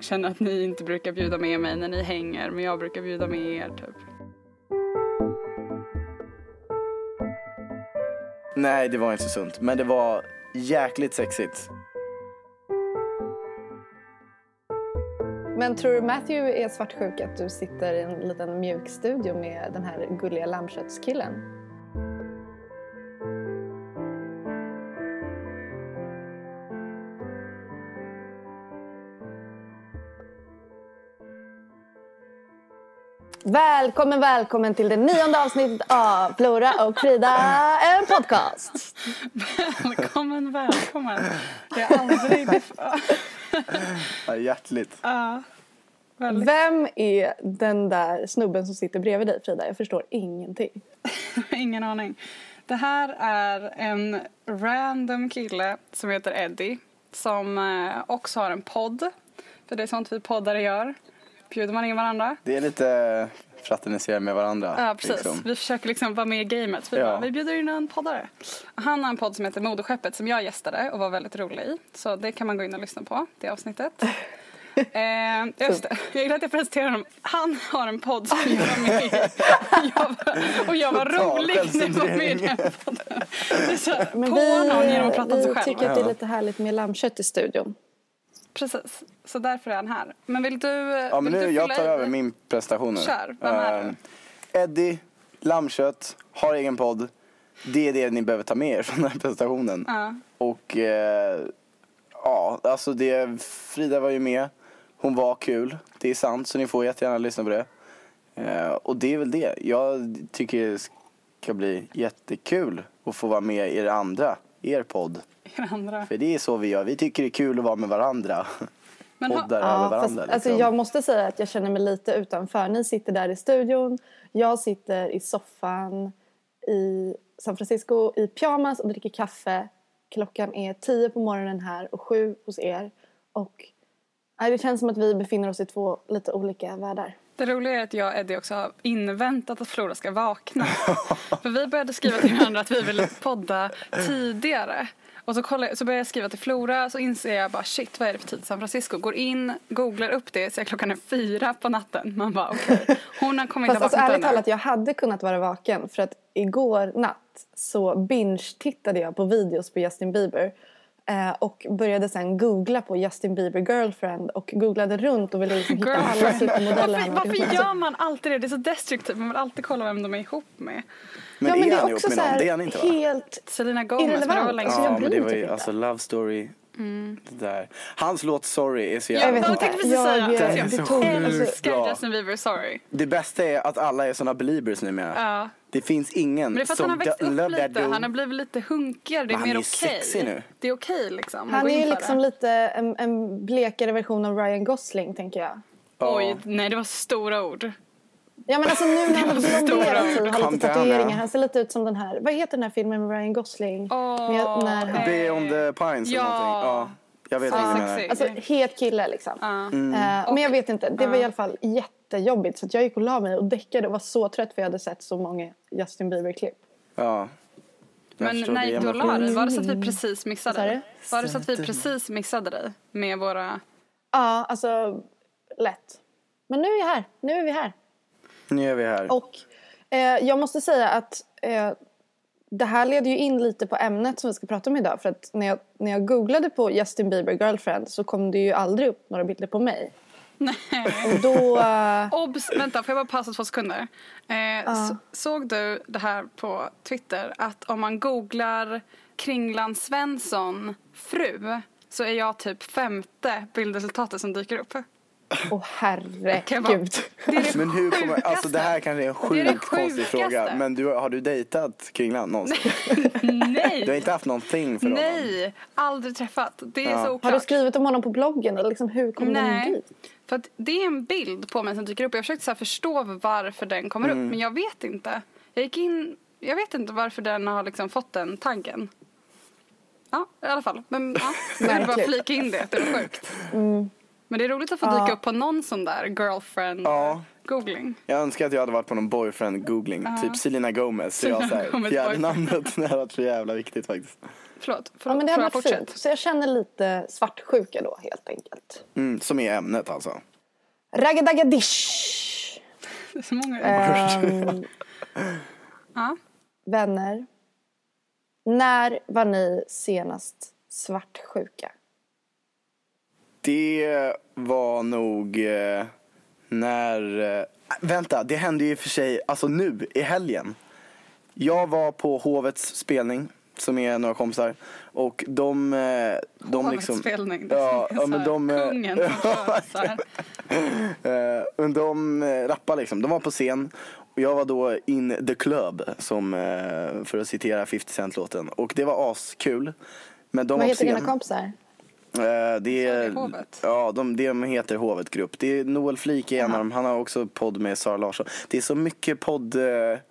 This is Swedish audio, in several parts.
Jag känner att ni inte brukar bjuda med mig när ni hänger, men jag brukar bjuda med er typ. Nej, det var inte så sunt. Men det var jäkligt sexigt. Men tror du Matthew är svartsjuk att du sitter i en liten mjuk studio med den här gulliga lammköttskillen? Välkommen, välkommen till det nionde avsnittet av Flora och Frida, en podcast. Välkommen, välkommen. Det är aldrig... Ja, hjärtligt. Ja, väldigt. Vem är den där snubben som sitter bredvid dig Frida? Jag förstår ingenting. Ingen aning. Det här är en random kille som heter Eddie som eh, också har en podd. För det är sånt vi poddare gör. Bjuder man in varandra. Det är lite fraternisera med varandra. Ja, precis. liksom. Vi försöker liksom vara med i gamet. Vi, Ja. bara, vi bjuder in en poddare. Han har en podd som heter Modeskeppet som jag gästade och var väldigt rolig i. Så det kan man gå in och lyssna på, det avsnittet. eh, just det, jag gillar att jag presenterar honom. Han har en podd som jag var med i. Jag var, och jag var rolig när jag var med i den podden. Det är så här, på någon genom att prata om sig vi själv. tycker att det är lite härligt med lammkött i studion. Precis, så därför är han här. Men vill du Ja, men vill nu, du jag tar över min prestation nu. Kör, vem är Ehm, Eddie, lammkött, har egen podd. Det är det ni behöver ta med er från den här presentationen. Ja. Och eh, ja, alltså det, Frida var ju med. Hon var kul, det är sant, så ni får jättegärna lyssna på det. Eh, och det är väl det. Jag tycker det ska bli jättekul att få vara med i er andra, er podd. Er andra. För det är så vi gör, vi tycker det är kul att vara med varandra. Men ha- Poddar Ja, över fast, varandra. alltså, liksom. jag måste säga att jag känner mig lite utanför. Ni sitter där i studion, jag sitter i soffan i San Francisco i pyjamas och dricker kaffe. Klockan är tio på morgonen här och sju hos er. Och nej, det känns som att vi befinner oss i två lite olika världar. Det roliga är att jag och Eddie också har inväntat att Flora ska vakna. För vi började skriva till varandra att vi ville podda tidigare. Och så, kollar, jag- så börjar jag skriva till Flora så inser jag bara shit vad är det för tid i San Francisco? Går in, googlar upp det, ser klockan är fyra på natten. Man bara okej, hon har kommit Fast alltså, ärligt talat, jag hade kunnat vara vaken för att igår natt så binge-tittade jag på videos på Justin Bieber eh, och började sen googla på Justin Bieber girlfriend och googlade runt och ville liksom hitta alla Girlfriend. supermodeller han Varför, varför gör man alltid det? Det är så destruktivt. Man vill alltid kolla vem de är ihop med. Men, ja, men är det han är ihop också med så någon? här Det är han inte va? helt... Selena Gomez, men det var Irrelevant. länge Alltså, sedan. jag Ja, men det var ju typ alltså love story. Det där. Hans låt Sorry är så Jag jävla vet bra. inte. tänkte precis Jag- säga jag- jag det tog- alltså- älskar bra. Justin Bieber, sorry. Det bästa är att alla är såna beliebers numera. Ja. Det finns ingen Men det är för att som han har växt upp lite. dude. Han har blivit lite hunkigare. Det är Men mer är okej. nu. Det är okej liksom. att Han är ju liksom det. lite en, en blekare version av Ryan Gosling tänker jag. Ja. Oj, nej det var stora ord. Ja men alltså nu när han blonderat sig ord. och har lite tatueringar. Han ser lite ut som den här, vad heter den här filmen med Ryan Gosling? Med- när han- Beyond the Pines Ja. eller någonting. Ja, jag vet sexig. Alltså het kille liksom. Ja. Mm. Eh, men jag vet inte, det var i alla fall jättejobbigt så att jag gick och la mig och däckade och var så trött för jag hade sett så många Justin Bieber-klipp. Ja. Men när gick du och la dig? Var det så att vi precis missade dig? Var det så att vi precis missade dig med våra... Ja, alltså lätt. Men nu är jag här, nu är vi här. Nu är vi här. Och eh, jag måste säga att eh, det här leder ju in lite på ämnet som vi ska prata om idag. För att när jag, när jag googlade på Justin Bieber girlfriend så kom det ju aldrig upp några bilder på mig. Och då... Obs! Vänta, får jag bara pausa två sekunder? Eh, så, såg du det här på Twitter att om man googlar Kringland Svensson fru så är jag typ femte bildresultatet som dyker upp. Åh herregud. Är det Men hur kommer, alltså det här kanske är en Det är det sjukt konstig fråga. Men du, har du dejtat Kringlan någonsin? Nej! Du har inte haft någonting för honom? Nej, aldrig träffat. Det är Ja. så Har oklart. du skrivit om honom på bloggen? Eller liksom, hur kom den Nej, dit? för att det är en bild på mig som dyker upp. Jag försökte så här förstå varför den kommer Mm. upp, men jag vet inte. Jag gick in, jag vet inte varför den har liksom fått den taggen. Ja, i alla fall. Men ja, jag vill bara flika in det, det var sjukt. Men det är roligt att få dyka upp på någon sån där girlfriend Ja. googling. Jag önskar att jag hade varit på någon boyfriend googling. Typ Selena Gomez. Så jag Gomez fjärde namnet. Det hade varit så jävla viktigt faktiskt. Förlåt, Ja, men det hade jag varit fint. Så jag känner lite svartsjuka då helt enkelt. Mm, som är ämnet alltså. Raggadagadish! Det är så många Ehm, ja. vänner. När var ni senast svartsjuka? Det var nog eh, när... Eh, vänta, det hände ju för sig alltså nu i helgen. Jag var på Hovets spelning som är några kompisar och de... Eh, de Hovets liksom, spelning, det Ja, är ja men de... Kungen som de rappade liksom. De var på scen och jag var då in the club som för att citera 50 Cent-låten. Och det var askul. Men de Vad heter dina kompisar? Eh, det är, Hovet? Ja, de, de heter Hovet Grupp. Det är Noel Flik är en av dem. Han har också podd med Sara Larsson. Det är så mycket podd... Eh,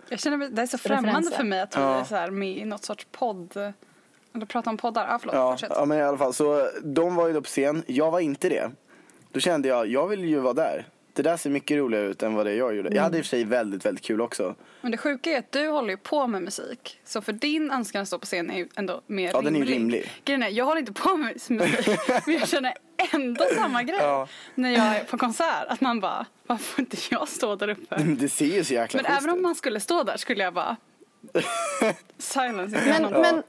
Jag känner mig, det är så främmande för mig att vi Ja. är så här med i något sorts podd. Eller prata om poddar. Ja, förlåt. ja, fortsätt. ja, men i alla fall. Så de var ju då på scen. Jag var inte det. Då kände jag, jag vill ju vara där. Det där ser mycket roligare ut än vad det jag gjorde. Jag hade i och för sig väldigt, väldigt kul också. Men det sjuka är att du håller ju på med musik. Så för din önskan att stå på scen är ju ändå mer Ja, den är ju rimlig. rimlig. Grejen är, jag håller inte på med musik. men jag känner ändå samma grej. Ja. När jag är på konsert. Att man bara, varför får inte jag stå där uppe? Det ser ju så jäkla Men även om man skulle stå där skulle jag bara... Silence men, men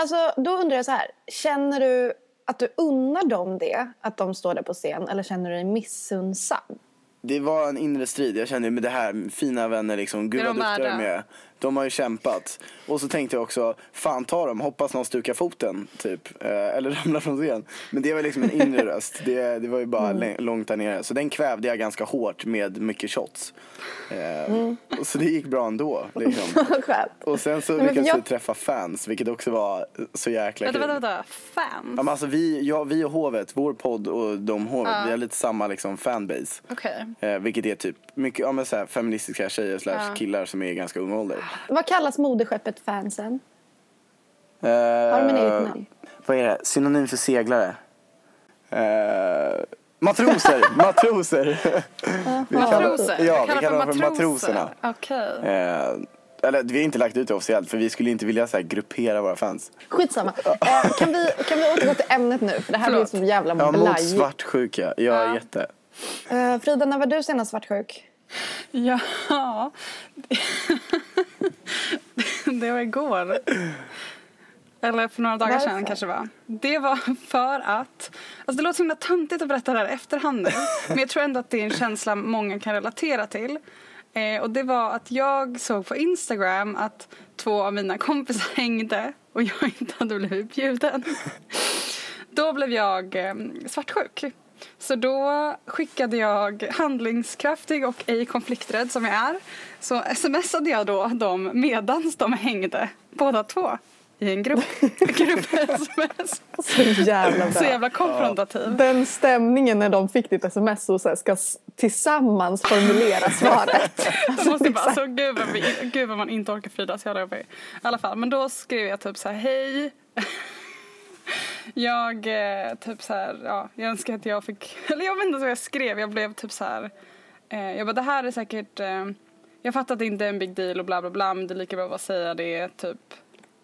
alltså, då undrar jag så här. Känner du att du unnar dem det? Att de står där på scen? Eller känner du dig missunnsam? Det var en inre strid. Jag kände med det här, fina vänner liksom. Gud vad duktiga de är. De har ju kämpat. Och så tänkte jag också, fan ta dem, hoppas någon stukar foten typ. Eh, eller ramlar från scen. Men det var liksom en inre röst. Det, det var ju bara Mm. långt där nere. Så den kvävde jag ganska hårt med mycket shots. Eh, Mm. och Så det gick bra ändå. Liksom. Och sen så lyckades jag- vi träffa fans, vilket också var så jäkla vänta, kul. vänta, vänta. Fans? Ja, men alltså vi, ja, vi och Hovet, vår podd och de Hovet, vi har lite samma liksom fanbase. Okej. Eh, vilket är typ mycket ja, men så här, feministiska tjejer slash Ja. killar som är i ganska ung ålder. Vad kallas moderskeppet fansen? Eh, Har de en eget namn? Vad är det? Synonym för seglare? Eh, matroser! matroser! Vi kallar- Matroser? Ja, Jag vi kallar kallar dem för matroser. matroserna. Okej. Eh, eller vi har inte lagt ut det officiellt för vi skulle inte vilja så här, gruppera våra fans. Skitsamma. Eh, kan, vi, kan vi återgå till ämnet nu? För det här Förlåt. blir så jävla Ja, mot svartsjuka. Ja, jätte. Eh, Frida, när var du senast svartsjuk? Ja, det var igår. Eller för några dagar Varför? sedan kanske det var. Det var för att, alltså det låter så himla töntigt att berätta det här efterhand nu. Men jag tror ändå att det är en känsla många kan relatera till. Eh, och det var att jag såg på Instagram att två av mina kompisar hängde och jag inte hade blivit bjuden. Då blev jag eh, svartsjuk. Så då skickade jag handlingskraftig och ej konflikträdd som jag är. Så smsade jag då dem medans de hängde, båda två. I en grupp, grupp sms. Så jävla bra. Så jävla konfrontativ. Den stämningen när de fick ditt sms och så ska tillsammans formulera svaret. Jag måste bara, alltså, gud, vad vi, gud vad man inte orkar Frida, så jävla jobbig. I alla fall, men då skrev jag typ så här, hej. Jag eh, typ så här, ja, jag önskar att jag fick, eller jag vet inte vad jag skrev, jag blev typ så här, eh, jag bara det här är säkert, eh, jag fattar att det inte är en big deal och bla bla bla, men det är lika bra att säga det, typ.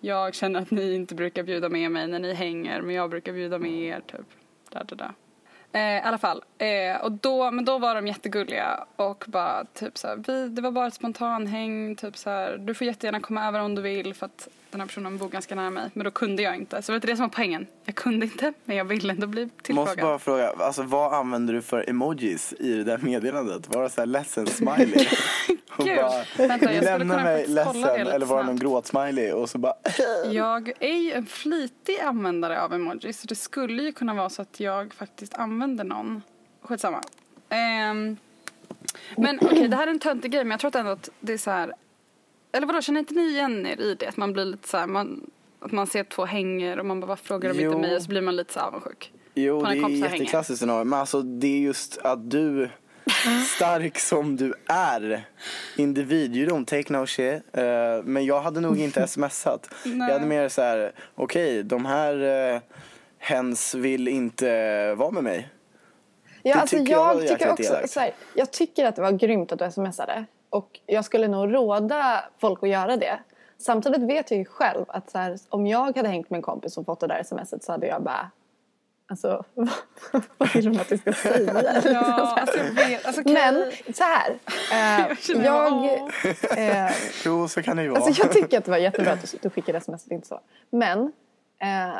Jag känner att ni inte brukar bjuda med mig när ni hänger, men jag brukar bjuda med er, typ. Där, där, där. Eh, I alla fall. Eh, och då, men då var de jättegulliga och bara typ så här, vi, det var bara ett spontanhäng, typ så här, du får jättegärna komma över om du vill för att den här personen bor ganska nära mig. Men då kunde jag inte. Så det var det som var poängen. Jag kunde inte, men jag ville ändå bli Måste tillfrågad. bara fråga, alltså vad använder du för emojis i det där meddelandet? Var det så här ledsen smiley? Och bara, Vänta, jag skulle lämnar kunna mig det ledsen eller var det någon gråtsmiley och så bara Jag är ju en flitig användare av emojis så det skulle ju kunna vara så att jag faktiskt använder någon skitsamma. Ehm, men okej, det här är en töntig grej men jag tror ändå att det är så här. Eller vadå, känner inte ni igen er i det? Att man blir lite så här, man, att man ser två hänger och man bara, vad frågar de Jo. inte mig? Och så blir man lite så avundsjuk. Jo, det är jätteklassiskt scenario. Men alltså det är just att du, stark som du är, individ, you don't take no shit. Eh, men jag hade nog inte smsat. Jag hade mer så här, okej, de här uh, hens vill inte vara med mig. Ja, Det alltså tycker jag jag, tycker också, så här, jag tycker att det var grymt att du smsade. Och jag skulle nog råda folk att göra det. Samtidigt vet jag ju själv att så här, om jag hade hängt med en kompis och fått det där smset så hade jag bara... Alltså, vad vill de att jag ska säga? Ja, alltså jag vet. Alltså. Men så här. Eh, jag, mig- eh, Jo, så kan det ju vara. Alltså jag tycker att det var jättebra att du, du skickade sms, inte så. Men eh,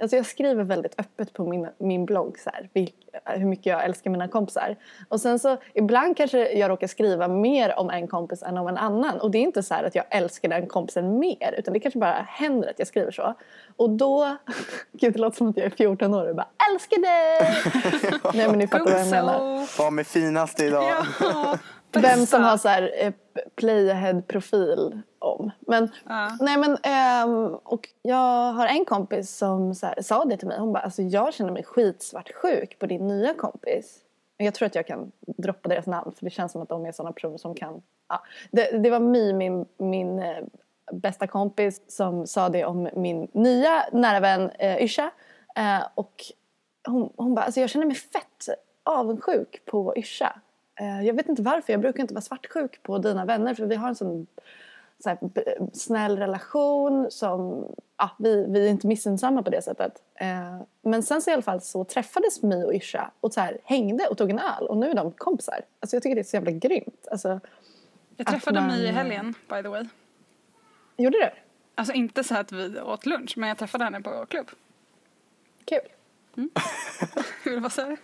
alltså jag skriver väldigt öppet på min, min blogg så här, vilk, hur mycket jag älskar mina kompisar. Och sen så ibland kanske jag råkar skriva mer om en kompis än om en annan. Och det är inte så här att jag älskar den kompisen mer utan det kanske bara händer att jag skriver så. Och då, gud det låter som att jag är 14 år och bara älskar dig! Nej men ni fattar vad jag menar. Vad med finast idag? ja, Vem som har så här eh, playahead-profil om. Men, Ja. nej men, ehm, och jag har en kompis som här, sa det till mig. Hon bara, alltså jag känner mig skitsvartsjuk på din nya kompis. Jag tror att jag kan droppa deras namn för det känns som att de är sådana personer som kan. Ja. Det, det var My, min, min eh, bästa kompis, som sa det om min nya nära vän eh, Yrsa. Eh, och hon, hon bara, alltså jag känner mig fett avundsjuk på Yrsa. Eh, jag vet inte varför, jag brukar inte vara svartsjuk på dina vänner för vi har en sån så här, snäll relation som, ja, vi, vi är inte missunnsamma på det sättet. Eh, men sen så i alla fall så träffades My och Yrsa och så här, hängde och tog en öl och nu är de kompisar. Alltså jag tycker det är så jävla grymt. Alltså, Jag träffade man- mig i helgen, by the way. gjorde du? Alltså inte så att vi åt lunch, men jag träffade henne på klubb. Kul. Vill du vad säga?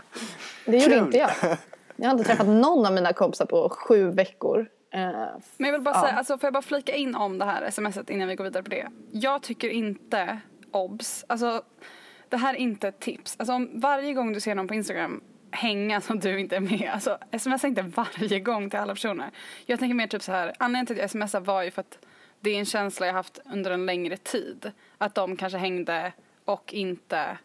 Det gjorde Kul. inte jag. Jag har inte träffat någon av mina kompisar på sju veckor. Men jag vill bara Ja. säga, alltså får jag bara flika in om det här smset innan vi går vidare på det. Jag tycker inte, obs, alltså det här är inte ett tips. Alltså om varje gång du ser någon på Instagram hänga som du inte är med, alltså smsa inte varje gång till alla personer. Jag tänker mer typ så här, anledningen till att jag smsar var ju för att det är en känsla jag haft under en längre tid. Att de kanske hängde och inte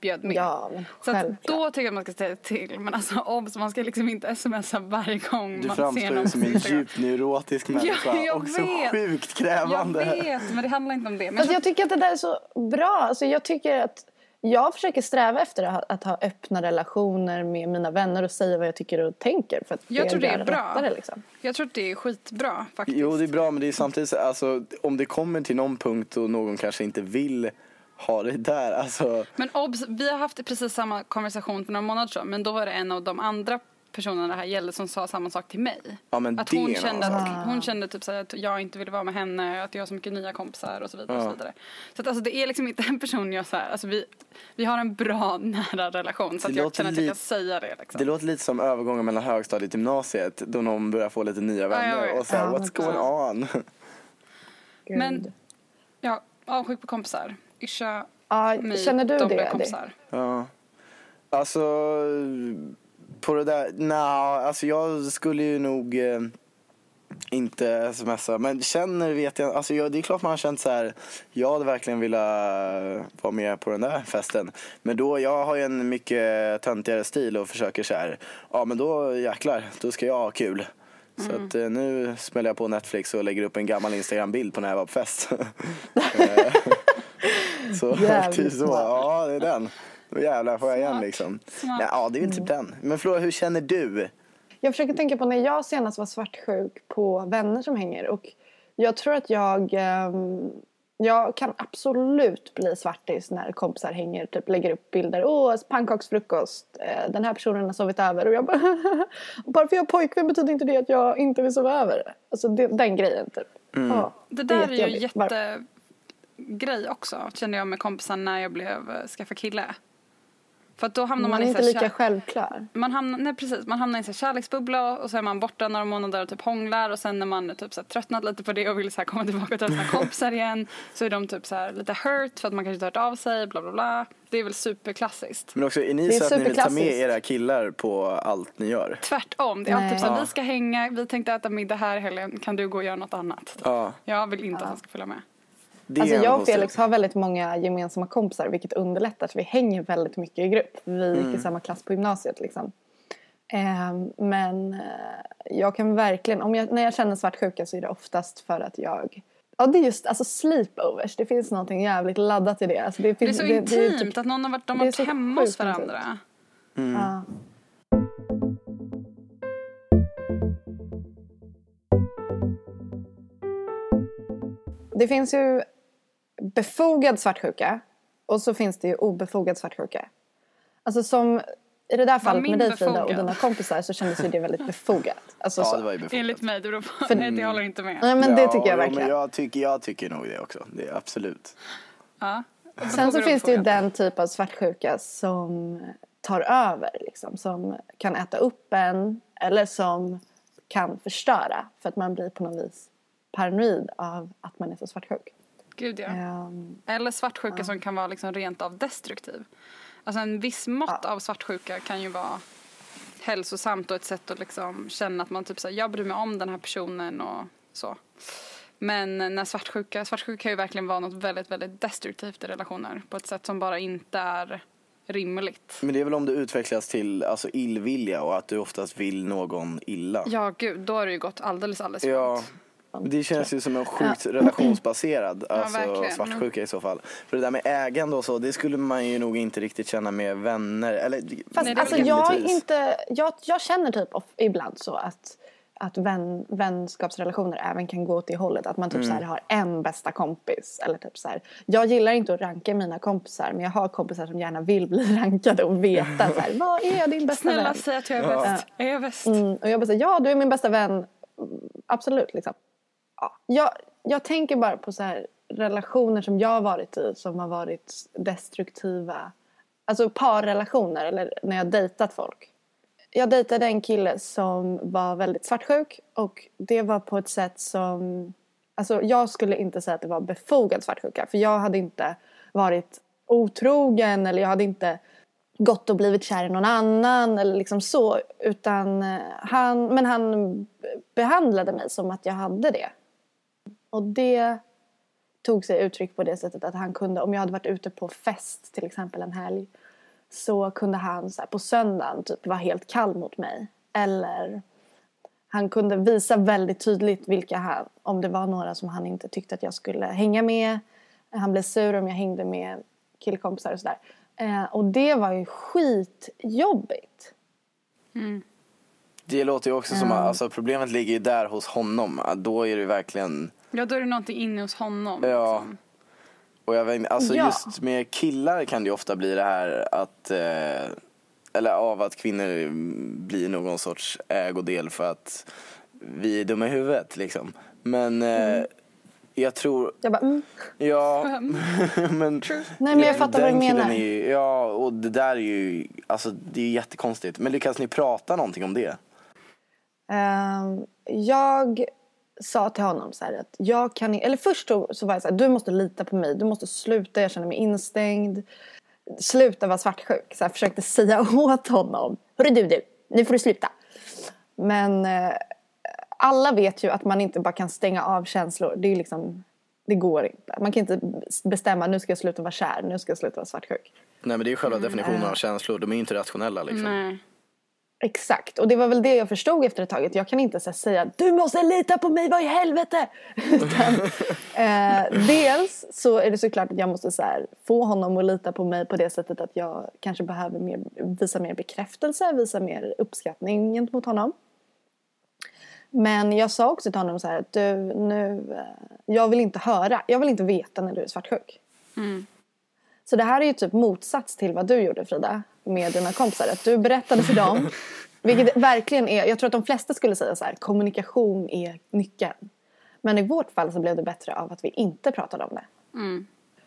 bjöd med. Ja, men Så att då tycker jag att man ska säga till. Men alltså obs, man ska liksom inte smsa varje gång Du man ser framstår någon ju som en djupt neurotisk människa jag och så vet. sjukt Jag krävande. vet, men det handlar inte om det. Men Fast jag tycker att det där är så bra. Alltså jag tycker att jag försöker sträva efter att ha, att ha öppna relationer med mina vänner och säga vad jag tycker och tänker. För att Jag tror det är bra. lättare, Liksom. jag tror att det är skitbra faktiskt. Jo, det är bra, men det är samtidigt så- alltså, om det kommer till någon punkt och någon kanske inte vill ha det där, alltså. Men obs, vi har haft precis samma konversation för några månader sedan. Men då var det en av de andra personerna det här gällde som sa samma sak till mig. Ja, men att hon kände, att, hon kände typ så här att jag inte ville vara med henne, att jag har så mycket nya kompisar och så vidare. Och så, vidare. så att alltså, det är liksom inte en person jag så här, alltså vi, vi har en bra nära relation så att Det jag låter känner att jag kan säga det. Liksom. Det låter lite som övergången mellan högstadiet och gymnasiet då någon börjar få lite nya jag vänner vet. och så här, Ja, what's going on? Gud. Men ja, avundsjuk på kompisar. Yrsa, ja, My, känner du de det? blev kompisar. Ja. Alltså, på det där, nej, alltså jag skulle ju nog eh, inte smsa. Men känner vet jag, alltså jag, det är klart man har känt så här. jag hade verkligen velat vara med på den där festen. Men då, jag har ju en mycket töntigare stil och försöker så här, ja men då jäklar, då ska jag ha kul. Så att eh, nu smäller jag på Netflix och lägger upp en gammal Instagram-bild på när jag var på fest. Så, typ så, ja det är den. Då jävlar får jag igen liksom. Smart. Ja, det är väl typ den. Men Flora, hur känner du? Jag försöker tänka på när jag senast var svartsjuk på vänner som hänger. Och jag tror att jag... ehm, jag kan absolut bli svartis när kompisar hänger, typ lägger upp bilder. Åh, pannkaksfrukost. Eh, den här personen har sovit över. Och jag bara... bara för jag har pojkvän betyder inte det att jag inte vill sova över. Alltså det, den grejen typ. Ja, Det där är ju jättejobbigt. Var- jättegrej också kände jag med kompisar när jag blev eh, skaffa kille. För att då hamnar Man man, är inte lika kär- självklar. man hamnar, nej, precis, man hamnar i en kärleksbubbla och så är man borta några månader och typ hånglar och sen när man typ så här tröttnat lite på det och vill så här komma tillbaka och träffa sina kompisar igen så är de typ så här lite hurt för att man kanske inte hört av sig, bla bla bla. Det är väl superklassiskt. Men också, är ni så att ni vill ta med era killar på allt ni gör? Tvärtom, det är alltid Nej. så här, Ja. vi ska hänga, vi tänkte äta middag här i helgen, kan du gå och göra något annat? Ja, Jag vill inte att han ska följa med. Det Alltså är jag och. Felix har väldigt många gemensamma kompisar vilket underlättar så vi hänger väldigt mycket i grupp. Vi gick Mm. i samma klass på gymnasiet liksom. Ehm, men eh, jag kan verkligen, om jag, när jag känner svartsjuka så är det oftast för att jag Ja det är just alltså sleepovers, det finns någonting jävligt laddat i det. Alltså, det, Det är finns, så det är intimt typ- att någon har varit, de det har är varit hemma hos varandra. ja. Det finns ju befogad svartsjuka och så finns det ju obefogad svartsjuka. Alltså som i det där fallet med dig Frida och befogad? dina kompisar så kändes ju det väldigt befogat. Alltså, Ja, så. det var ju befogat. Enligt mig, det beror på. För- Nej, det håller inte med. Nej men det Ja, tycker jag verkligen. Men jag, tycker, jag tycker nog det också. Det är absolut. Ja. Sen så Befogad finns det ju den typ av svartsjuka som tar över. Liksom, som kan äta upp en eller som kan förstöra för att man blir på något vis paranoid av att man är så svartsjuk. Gud ja. Ehm, Eller svartsjuka som kan vara liksom rent av destruktiv. Alltså en viss mått av svartsjuka kan ju vara hälsosamt och ett sätt att liksom känna att man typ säger jag bryr mig om den här personen och så. Men när svartsjuka, svartsjuka kan ju verkligen vara något väldigt, väldigt destruktivt i relationer på ett sätt som bara inte är rimligt. Men det är väl om det utvecklas till alltså, illvilja och att du oftast vill någon illa. Ja, gud, då har det ju gått alldeles, alldeles Ja, långt. Det känns ju som en sjukt relationsbaserad alltså, verkligen. svartsjuka i så fall. För det där med ägande och så, det skulle man ju nog inte riktigt känna med vänner. Eller, Fast Nej, alltså, jag, inte, jag, jag känner typ of, ibland så att, att vän, vänskapsrelationer även kan gå åt det hållet. Att man typ så här Mm. har en bästa kompis. Eller typ så här, jag gillar inte att ranka mina kompisar men jag har kompisar som gärna vill bli rankade och veta så här, vad är din bästa Snälla vän? säg att jag är bäst. Är jag bäst? Mm, och jag bara säger ja du är min bästa vän. Mm, Absolut liksom. Ja, jag, jag tänker bara på så här relationer som jag har varit i som har varit destruktiva. Alltså parrelationer eller när jag har dejtat folk. Jag dejtade en kille som var väldigt svartsjuk och det var på ett sätt som... Alltså jag skulle inte säga att det var befogad svartsjuka för jag hade inte varit otrogen eller jag hade inte gått och blivit kär i någon annan eller liksom så. Utan han, men han behandlade mig som att jag hade det. Och det tog sig uttryck på det sättet att han kunde, om jag hade varit ute på fest till exempel en helg så kunde han så här, på söndagen typ vara helt kall mot mig. Eller han kunde visa väldigt tydligt vilka han, om det var några som han inte tyckte att jag skulle hänga med. Han blev sur om jag hängde med killkompisar och sådär. Eh, och det var ju skitjobbigt. det låter ju också som att alltså, problemet ligger ju där hos honom. Då är det verkligen... Ja, då är det någonting inne hos honom. Ja. liksom. Och jag vet, alltså Ja. just med killar kan det ofta bli det här att eh, eller av att kvinnor blir någon sorts ägodel för att vi är dumma i huvudet liksom. Men eh, jag tror, Jag bara, mm. ja, men Nej men jag fattar vad du menar. ju, ja och det där är ju, alltså det är jättekonstigt. Men lyckas ni prata någonting om det? Ehm, jag sa till honom så här att jag kan eller först så, var jag så här, du måste lita på mig, du måste sluta, jag känner mig instängd. Sluta vara svartsjuk. Så jag försökte säga åt honom, hörru du du, nu får du sluta. Men eh, alla vet ju att man inte bara kan stänga av känslor. Det är liksom, det går inte. Man kan inte bestämma, nu ska jag sluta vara kär, nu ska jag sluta vara svartsjuk. Nej men det är ju själva Mm, definitionen av känslor, de är ju inte rationella liksom. Nej. Exakt, och det var väl det jag förstod efter ett tag. Jag kan inte så säga du måste lita på mig, vad i helvete! Utan, eh, dels så är det såklart att jag måste så här, få honom att lita på mig på det sättet att jag kanske behöver mer, visa mer bekräftelse, visa mer uppskattning gentemot honom. Men jag sa också till honom så här att du, nu, eh, jag vill inte höra, jag vill inte veta när du är svartsjuk. Mm. Så det här är ju typ motsats till vad du gjorde Frida med dina kompisar. Att du berättade för dem, vilket verkligen är, jag tror att de flesta skulle säga så här, kommunikation är nyckeln. Men i vårt fall så blev det bättre av att vi inte pratade om det.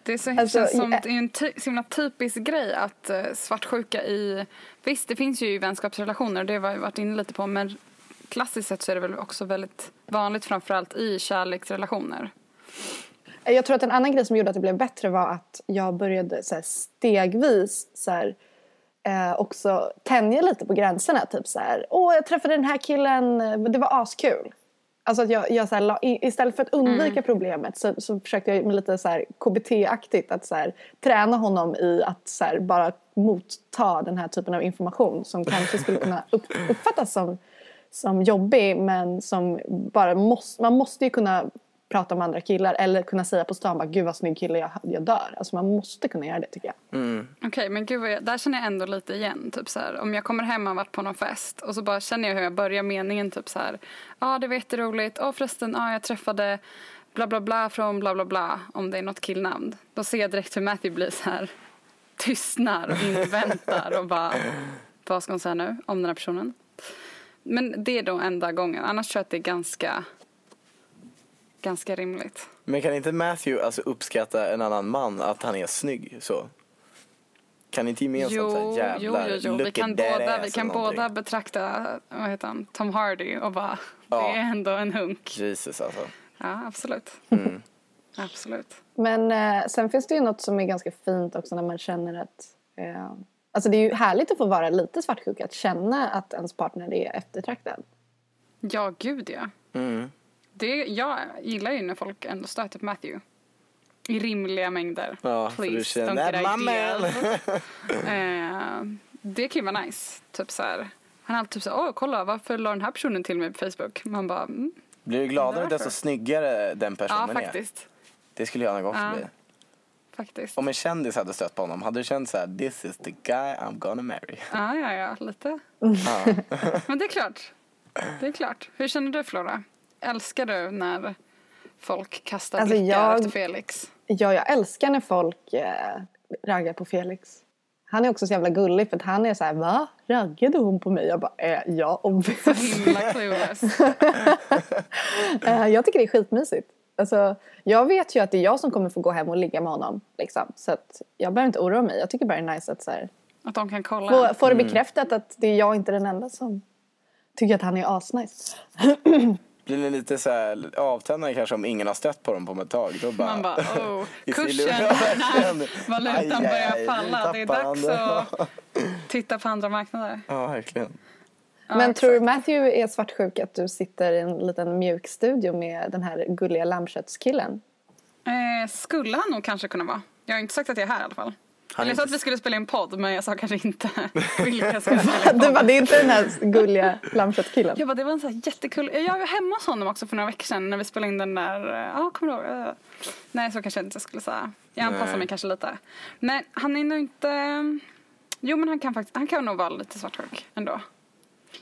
Det är så, Alltså, känns som, det är en ty, så himla typisk grej att eh, svartsjuka i... Visst, det finns ju i vänskapsrelationer, det har vi varit inne lite på, men klassiskt sett så är det väl också väldigt vanligt framförallt i kärleksrelationer. Jag tror att en annan grej som gjorde att det blev bättre var att jag började så här, stegvis så här, eh, också tänja lite på gränserna. Typ så här, åh jag träffade den här killen, det var askul. Alltså att jag, jag så här, la, istället för att undvika problemet så, så försökte jag med lite så här KBT-aktigt att så här, träna honom i att så här, bara motta den här typen av information som kanske skulle kunna upp, uppfattas som, som jobbig men som bara måste, man måste ju kunna prata om andra killar eller kunna säga på stan bara gud vad snygg kille jag, jag dör. Alltså man måste kunna göra det tycker jag. Okej, men gud, vad jag, där känner jag ändå lite igen. Typ så här, om jag kommer hem och varit på någon fest och så bara känner jag hur jag börjar meningen. Typ så här, ja ah, det var jätteroligt. Åh förresten, ah, jag träffade bla bla bla från bla bla bla. Om det är något killnamn. Då ser jag direkt hur Matthew blir så här tystnar och inväntar och bara vad ska hon säga nu om den här personen? Men det är då enda gången. Annars tror jag att det är ganska ganska rimligt. Men kan inte Matthew alltså uppskatta en annan man att han är snygg så? Kan inte gemensamt Jo, säga jo, jävlar, jo, jo. look Vi at kan, that båda, ass vi kan båda betrakta vad heter han, Tom Hardy och bara Ja. det är ändå en hunk. Jesus alltså. Ja, absolut. Mm. Absolut. Men eh, sen finns det ju något som är ganska fint också när man känner att eh, Alltså det är ju härligt att få vara lite svartsjuk, att känna att ens partner är eftertraktad. Ja, gud ja. Mm. Det, jag gillar ju när folk ändå stöter på Matthew. I rimliga mängder. Ja, för du Please, känner, "That my ideal." eh, det kan ju vara nice. Typ så här. Han är alltid typ så här, åh kolla varför la den här personen till mig på Facebook? Man bara, mm. Blir du gladare desto snyggare den ja personen är? faktiskt. Det skulle jag nog också Ja. bli. Faktiskt. Om en kändis hade stött på honom, hade du känt så här: this is the guy I'm gonna marry? Ja, ja, ja, lite. Ja. Men det är klart. Det är klart. Hur känner du Flora? Älskar du när folk kastar Alltså, blickar jag- efter Felix? Ja, jag älskar när folk eh, raggar på Felix. Han är också så jävla gullig för att han är så här, va? Raggade hon på mig? Jag bara, eh, ja, obviously. Himla clueless. Eh, jag tycker det är skitmysigt. Alltså, jag vet ju att det är jag som kommer få gå hem och ligga med honom. Liksom. Så att jag behöver inte oroa mig. Jag tycker bara det är nice att så här, Att de kan kolla. få, få det bekräftat att det är jag inte den enda som tycker att han är asnice. Blir ni lite så här avtändande kanske om ingen har stött på dem på ett tag? Då bara, Man bara, oh, I kursen när valutan börjar falla. Det är dags att titta på andra marknader. Ja, verkligen. Ja, Men exakt. tror du Matthew är svartsjuk att du sitter i en liten mjuk studio med den här gulliga lammköttskillen? Eh, skulle han nog kanske kunna vara. Jag har inte sagt att jag är här i alla fall. Han jag sa att vi skulle spela in podd men jag sa kanske inte vilka jag skulle spela in Du podd. bara, det är inte den här gulliga lammköttkillen? Jag bara, det var en sån här jättekul... Jag var hemma hos honom också för några veckor sedan när vi spelade in den där... eh, Ja, kommer du ihåg? Eh, Nej, så kanske jag inte skulle säga. Jag anpassar Nej. mig kanske lite. Men han är nog inte... Jo, men han kan faktiskt... Han kan nog vara lite svartsjuk ändå.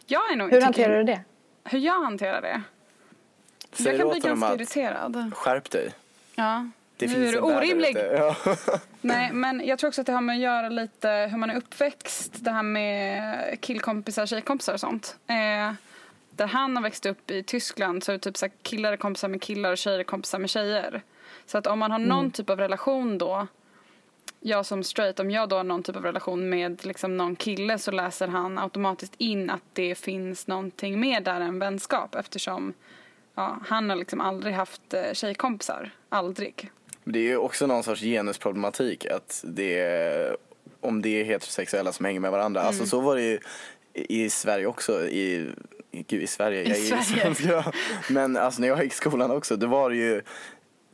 Jag är nog... Hur hanterar du det? Hur jag hanterar det? Säg jag kan bli ganska irriterad. skärp dig. Ja. Det nu finns är du orimlig. Ja. Nej, men jag tror också att det har med att göra lite hur man är uppväxt. Det här med killkompisar, tjejkompisar och sånt. Eh, där han har växt upp i Tyskland så är det typ så här, killar är kompisar med killar och tjejer är kompisar med tjejer. Så att om man har någon typ av relation då, jag som straight, om jag då har någon typ av relation med liksom någon kille så läser han automatiskt in att det finns någonting mer där än vänskap eftersom ja, han har liksom aldrig haft eh, tjejkompisar. Aldrig. Det är ju också någon sorts genusproblematik att det är, om det är heterosexuella som hänger med varandra. Alltså Mm. så var det ju i Sverige också. I, gud, i Sverige. I jag är Sverige. svensk, ja. Men alltså när jag gick i skolan också, det var ju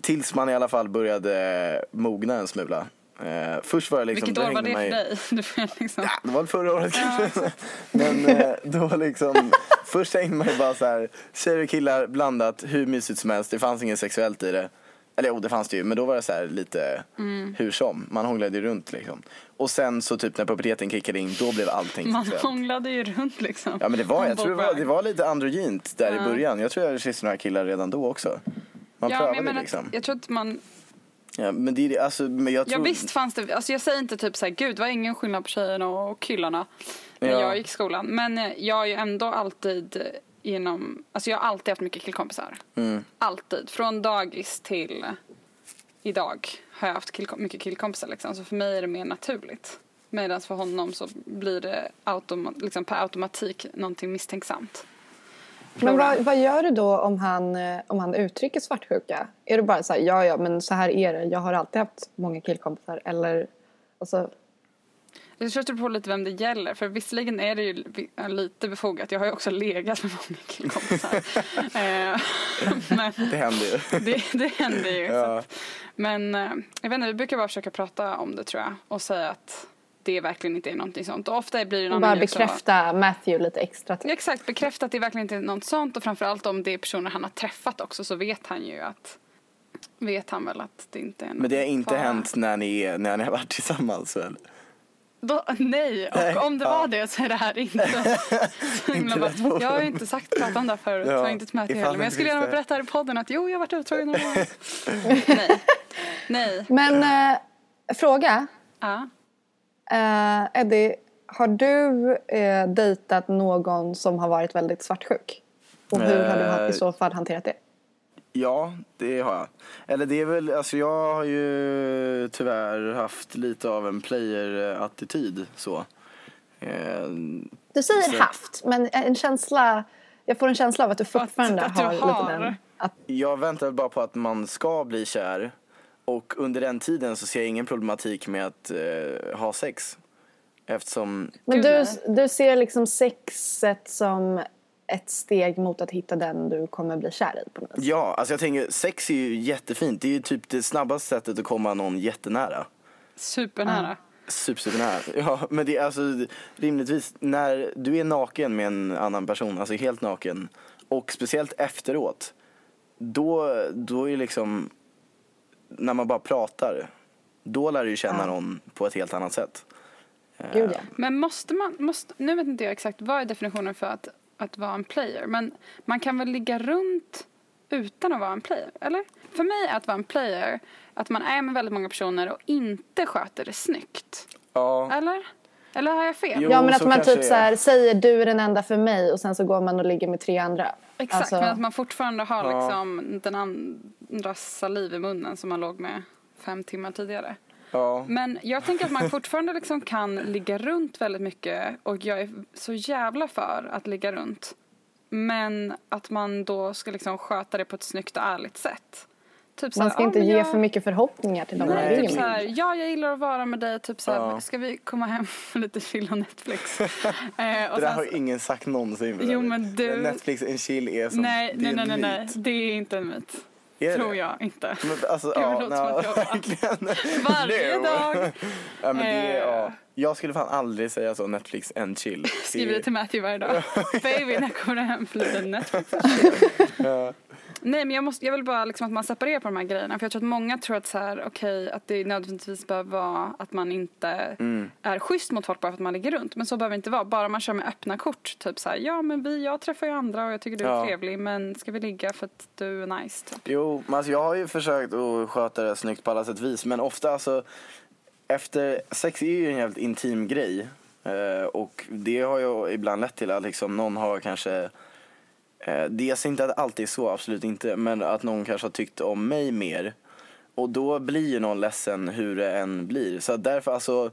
tills man i alla fall började mogna en smula. Eh, först var det liksom, Vilket år var det för dig? Du liksom... Ja, det var förra året kanske. Men eh, då liksom, först hängde man ju bara så här, tjejer och killar blandat, hur mysigt som helst. Det fanns inget sexuellt i det. Eller jo, det fanns det ju, men då var det så här lite Mm. hur som. Man hånglade ju runt liksom. Och sen så typ när puberteten kickade in, då blev allting Man sexuellt. hånglade ju runt liksom. Ja men det var, jag tror det var, det var lite androgynt där i början. Jag tror jag kysste några killar redan då också. Man Ja, men prövade jag, menar, liksom. att, jag tror att man... Ja, men det alltså, men jag Ja tror... visst fanns det, alltså jag säger inte typ såhär, gud det var ingen skillnad på tjejerna och killarna när Ja. jag gick i skolan. Men eh, jag har ju ändå alltid genom, alltså jag har alltid haft mycket killkompisar. Mm. Alltid, från dagis till idag har jag haft killkom- mycket killkompisar liksom, så för mig är det mer naturligt. Medan för honom så blir det automa- liksom per automatik någonting misstänksamt. Men vad, vad gör du då om han, eh, om han uttrycker svartsjuka? Är du bara så här, ja ja men så här är det, jag har alltid haft många killkompisar eller alltså, Jag tror att det på lite vem det gäller. För visserligen är det ju li- lite befogat. Jag har ju också legat med många killkompisar. Eh, men Det händer ju. det, det händer ju. Så Ja. att, men eh, jag vet inte, vi brukar bara försöka prata om det tror jag. Och säga att det verkligen inte är någonting sånt. Och ofta blir det någon bara annan som- bekräfta Matthew lite extra. Ja, Exakt, bekräfta att det verkligen inte är något sånt. Och framförallt om det är personer han har träffat också så vet han ju att vet han väl att det inte är någon Men det har inte fara. hänt när ni, är, när ni har varit tillsammans väl? Då, nej, och Nej, om det ja. var det så är det här inte så himla rätt bra. forum. Jag har ju inte sagt pratat om det här förut, Ja, jag har inte med till ifall heller. Men jag det skulle gärna det. berätta här i podden att jo, jag har varit otrogen några gånger. Nej. Nej. Men eh, fråga, Ja. eh, Eddie, har du eh, dejtat någon som har varit väldigt svartsjuk? Och hur har du Eh, i så fall hanterat det? Ja, det har jag. Eller det är väl, alltså jag har ju tyvärr haft lite av en player-attityd så. Eh, Du säger så- haft, men en känsla, jag får en känsla av att du fortfarande att du har, har. lite den. Att, Jag väntar bara på att man ska bli kär. Och under den tiden så ser jag ingen problematik med att eh, ha sex. Eftersom, men du, du ser liksom sexet som ett steg mot att hitta den du kommer bli kär i på något vis. ja, alltså jag tänker sex är ju jättefint. Det är ju typ det snabbaste sättet att komma någon jättenära. Supernära. Super, supernära. Ja, men det är alltså rimligtvis när du är naken med en annan person, alltså helt naken. Och speciellt efteråt. Då, då är liksom, när man bara pratar. Då lär du känna någon på ett helt annat sätt. Gud ja. Men måste man, måste, nu vet inte jag exakt vad är definitionen för att, att vara en player. Men man kan väl ligga runt utan att vara en player, eller? För mig är att vara en player att man är med väldigt många personer och inte sköter det snyggt. Ja, Eller? Eller har jag fel? Jo, Ja men att man typ så här, säger du är den enda för mig och sen så går man och ligger med tre andra. Exakt, Alltså- men att man fortfarande har Ja. liksom den andras saliv i munnen som man låg med fem timmar tidigare. Ja. Men jag tänker att man fortfarande liksom kan ligga runt väldigt mycket och jag är så jävla för att ligga runt. Men att man då ska liksom sköta det på ett snyggt och ärligt sätt. Typ Man ska "Ja, inte men ge jag- för mycket förhoppningar till de man Typ så med. här, ja jag gillar att vara med dig, typ så här, Ja. ska vi komma hem för lite chill och Netflix? eh, och Det där sen har ingen sagt någonsin. Jo, men du- Netflix en chill är som, nej, det nej, är nej, en nej, nej, det är inte en myt. Är det? Tror jag inte. Men, alltså, Gud, ja, det låter som att jag. Varje No. dag. Ja, men det är, Eh. ja. Jag skulle fan aldrig säga så, Netflix en chill. Skriver det till Matthew varje dag. Baby, när kommer du hem för lite Netflix? Ja. Nej, men jag, måste, jag vill bara liksom att man separerar på de här grejerna. För jag tror att många tror att så här, okej, att det nödvändigtvis behöver vara att man inte Mm. är schysst mot folk bara för att man ligger runt. Men så behöver det inte vara. Bara man kör med öppna kort. Typ så här, ja men vi, jag träffar ju andra och jag tycker du är Ja. trevlig. Men ska vi ligga för att du är nice? Typ. Jo, alltså jag har ju försökt att sköta det snyggt på alla sätt vis. Men ofta alltså, efter sex är ju en jävligt intim grej. Eh, och det har ju ibland lett till att liksom någon har kanske Eh, dels inte att det alltid är så, absolut inte, men att någon kanske har tyckt om mig mer. Och då blir ju någon ledsen hur det än blir. Så därför alltså,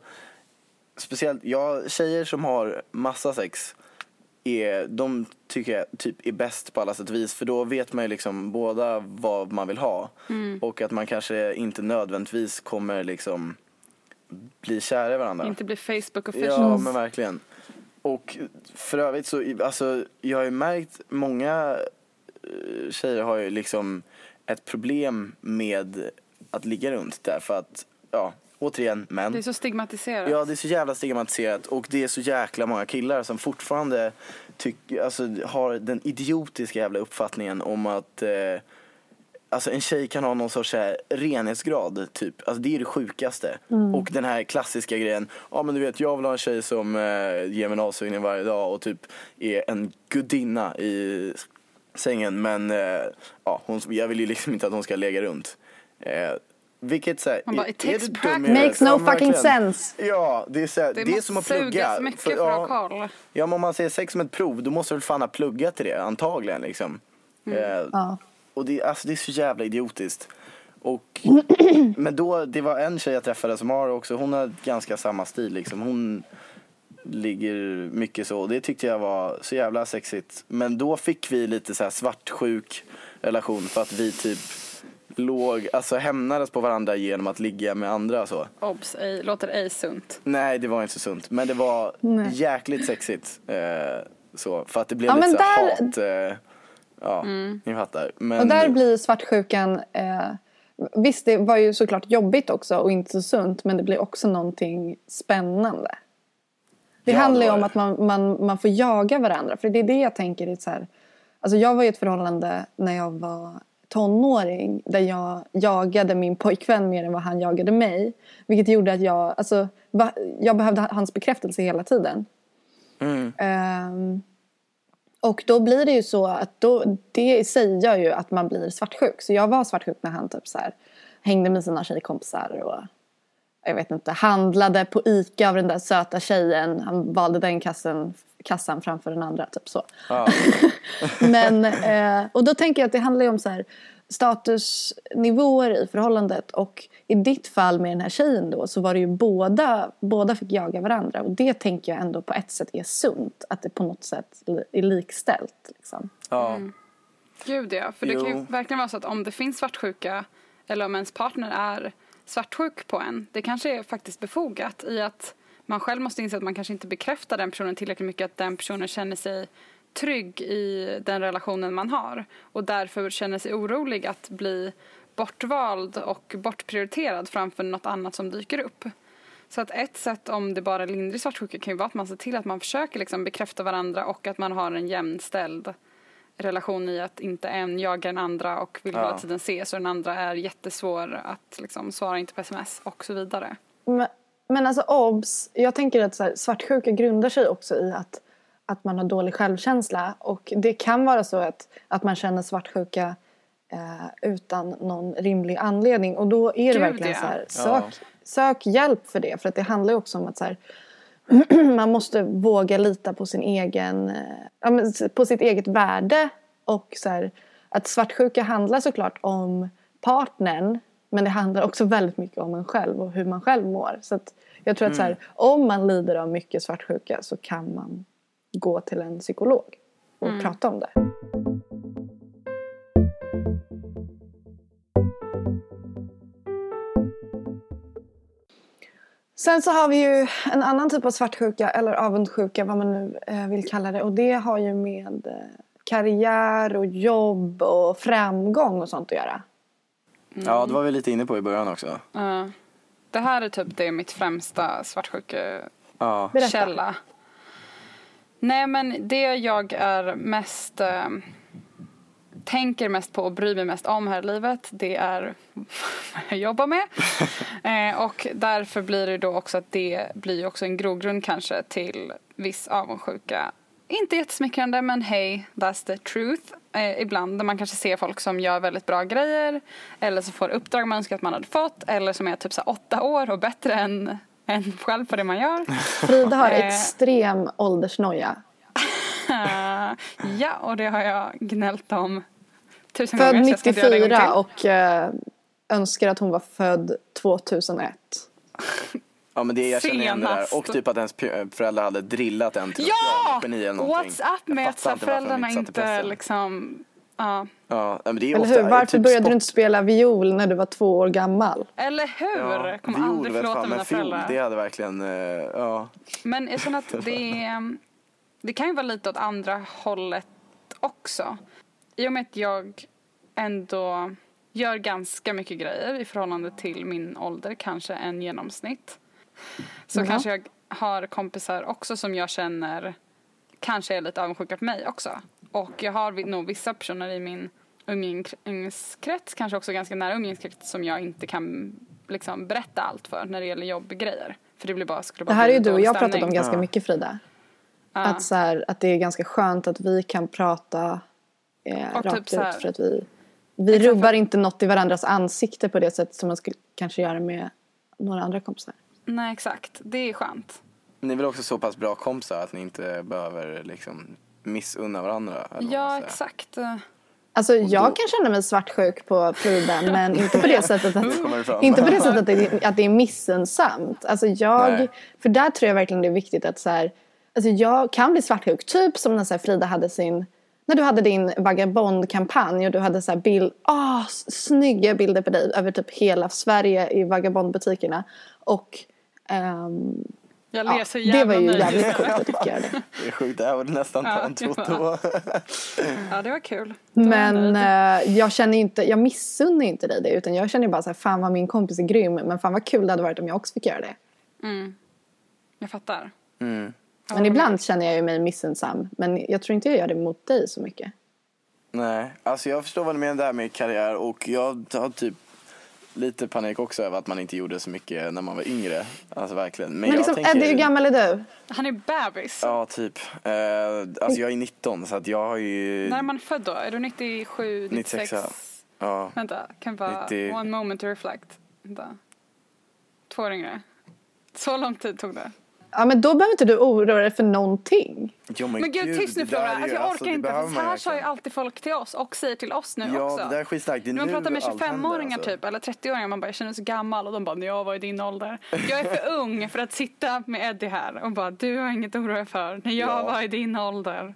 speciellt, jag, tjejer som har massa sex, är, de tycker jag typ är bäst på alla sätt och vis. För då vet man ju liksom båda vad man vill ha. Och att man kanske inte nödvändigtvis kommer liksom bli kära i varandra. Inte bli Facebook officials. Ja, men verkligen. Och för övrigt så, alltså, jag har ju märkt många eh, tjejer har ju liksom ett problem med att ligga runt därför att, ja, återigen, män. Det är så stigmatiserat. Ja, det är så jävla stigmatiserat och det är så jäkla många killar som fortfarande tycker, alltså, har den idiotiska jävla uppfattningen om att eh, Alltså en tjej kan ha någon sorts här, renhetsgrad typ. Alltså det är det sjukaste. Och den här klassiska grejen. Ja men du vet jag vill ha en tjej som eh, ger mig en avsugning varje dag och typ är en gudinna i sängen. Men eh, ja, hon, jag vill ju liksom inte att hon ska lägga runt. Eh, vilket så här, Man bara, är- it takes practice. Makes no Ja, fucking verkligen. sense. Ja, det är, så här, det, det är som att sugas plugga. mycket För- för, ja, att ha koll. Ja, men om man ser sex som ett prov, då måste du väl fan ha pluggat till det, antagligen liksom. Mm. Eh, Ja. Och det, alltså, det är så jävla idiotiskt. Och, men då, det var en tjej jag träffade som har också, hon har ganska samma stil liksom. Hon ligger mycket så och det tyckte jag var så jävla sexigt. Men då fick vi lite så här svartsjuk relation för att vi typ låg, alltså hämnades på varandra genom att ligga med andra så. Obs, ej, låter ej sunt. Nej, det var inte så sunt. Men det var Nej. jäkligt sexigt. Eh, så, för att det blev Ja, lite så där- hat. Eh, ja, ni fattar. Men, Och där blir svartsjukan... Eh, visst, det var ju såklart jobbigt också och inte så sunt men det blir också någonting spännande. Det Ja, handlar ju om att man, man, man får jaga varandra. För det är det jag tänker så här... Alltså jag var i ett förhållande när jag var tonåring där jag jagade min pojkvän mer än vad han jagade mig. Vilket gjorde att jag, alltså, jag behövde hans bekräftelse hela tiden. Mm. Ehm, och då blir det ju så att då, det sig gör ju att man blir svartsjuk. Så jag var svartsjuk när han typ så här, hängde med sina tjejkompisar och jag vet inte, handlade på ICA av den där söta tjejen. Han valde den kassan, kassan framför den andra, typ så. Ja. Men, eh, och då tänker jag att det handlar ju om så här, statusnivåer i förhållandet. Och i ditt fall med den här tjejen då så var det ju båda, båda fick jaga varandra. Och det tänker jag ändå på ett sätt är sunt. Att det på något sätt är likställt. Liksom. ja. Gud ja, för det kan ju Jo. verkligen vara så att om det finns svartsjuka eller om ens partner är svartsjuk på en, det kanske är faktiskt befogat i att man själv måste inse att man kanske inte bekräftar den personen tillräckligt mycket att den personen känner sig trygg i den relationen man har och därför känner sig orolig att bli bortvald och bortprioriterad framför något annat som dyker upp. Så att ett sätt om det bara är lindrig svartsjuka kan ju vara att man ser till att man försöker liksom bekräfta varandra och att man har en jämställd relation i att inte en jagar den andra och vill hela Ja. tiden ses och den andra är jättesvår att liksom svara inte på sms och så vidare. Men, men alltså obs, jag tänker att så här, svartsjuka grundar sig också i att, att man har dålig självkänsla. Och det kan vara så att, att man känner svartsjuka eh, utan någon rimlig anledning. Och då är det Gud, verkligen ja. så här, Ja. sök, sök hjälp för det. För att det handlar ju också om att så här, man måste våga lita på sin egen, eh, på sitt eget värde. Och så här, att svartsjuka handlar såklart om partnern men det handlar också väldigt mycket om en själv och hur man själv mår. Så att jag tror att så här, om man lider av mycket svartsjuka så kan man gå till en psykolog och prata om det. Sen så har vi ju en annan typ av svartsjuka eller avundsjuka vad man nu eh, vill kalla det och det har ju med eh, karriär och jobb och framgång och sånt att göra. ja, det var vi lite inne på i början också. Ja. det här är typ det mitt främsta svartsjukekälla. Ja. Berätta. Nej men det jag är mest eh, tänker mest på och bryr mig mest om här i livet det är vad jag jobbar med. eh, och därför blir det då också att det blir också en grogrund kanske till viss avundsjuka. Inte jättesmickrande men hej, that's the truth. Eh, ibland där man kanske ser folk som gör väldigt bra grejer eller som får uppdrag man önskar att man hade fått eller som är typ så åtta år och bättre än, än själv på det man gör. Frida har Eh. extrem åldersnoja. Ja, och det har jag gnällt om tusen Född gånger. en gång 94 till. och eh, önskar att hon var född 2001. Ja men det jag känner igen det där. Senast. Och typ att ens föräldrar hade drillat en till Ja! något geni eller någonting. What's up med att föräldrarna inte liksom... Ja. Ja, men det är Eller ofta, hur? Varför typ började sport- du inte spela viol när du var två år gammal? Eller hur? Ja, Kommer viol, aldrig förlåta fan, mina fiol, föräldrar. Det hade verkligen, eh, ja. Men jag känner att det det kan ju vara lite åt andra hållet också. I och med att jag ändå gör ganska mycket grejer i förhållande till min ålder, kanske en genomsnitt. Så Jaha. kanske jag har kompisar också som jag känner kanske är lite avundsjuka på mig också. Och jag har nog vissa personer i min umgängeskrets, kanske också ganska nära umgängeskrets som jag inte kan liksom berätta allt för när det gäller jobbgrejer. För det blir bara, skulle bara Det här är ju du och jag pratat om ganska Ja. mycket Frida. Ja. Att, så här, att det är ganska skönt att vi kan prata eh, Och typ rakt här- ut för att vi, vi rubbar inte något i varandras ansikte på det sätt som man skulle kanske göra med några andra kompisar. Nej, exakt. Det är skönt. Ni är väl också så pass bra kompisar att ni inte behöver liksom missunna varandra? Ja, exakt. Alltså jag då- kan känna mig svartsjuk på Frida men inte på det sättet att, inte på det sättet att, det, att det är missunnsamt. Alltså jag, Nej. för där tror jag verkligen det är viktigt att så här, alltså jag kan bli svartsjuk. Typ som när så här Frida hade sin, när du hade din vagabondkampanj och du hade så här bild, ah, s- snygga bilder på dig över typ hela Sverige i vagabondbutikerna. Och ehm, Jag ler ja, så det jävla var ju nöjd. jävligt coolt att du fick göra det. Det är sjukt, det här var nästan Ja, ta en det Toto. Ja, det var kul. Då var Men eh, jag känner inte, jag missunnar inte dig det utan jag känner bara så här, fan vad min kompis är grym men fan vad kul det hade varit om jag också fick göra det. Jag fattar. Mm. Men ibland känner jag ju mig missunnsam men jag tror inte jag gör det mot dig så mycket. Nej, alltså jag förstår vad du menar där med karriär och jag har typ lite panik också över att man inte gjorde så mycket när man var yngre. Alltså verkligen. Men, Men jag liksom, tänker... Eddie hur gammal är du? Han är bebis. Ja, typ. Eh, alltså jag är 19 så att jag har ju... När är man född då? Är du 97, 96? 96, ja. Vänta, kan bara 90. one moment to reflect. Vänta. Två år yngre. Så lång tid tog det. Ja men då behöver inte du oroa dig för någonting. Jo, Men gud, tyst nu Flora. Alltså, jag alltså, orkar det inte. För så här sa ju alltid folk till oss och säger till oss nu Ja, också. det där är skitstarkt. Det är man nu pratar med allt händer, 25-åringar alltså. typ, eller 30-åringar, man bara jag känner mig så gammal och de bara jag var i din ålder. Jag är för ung för att sitta med Eddie här och bara du har inget att oroa dig för när jag Ja. var i din ålder.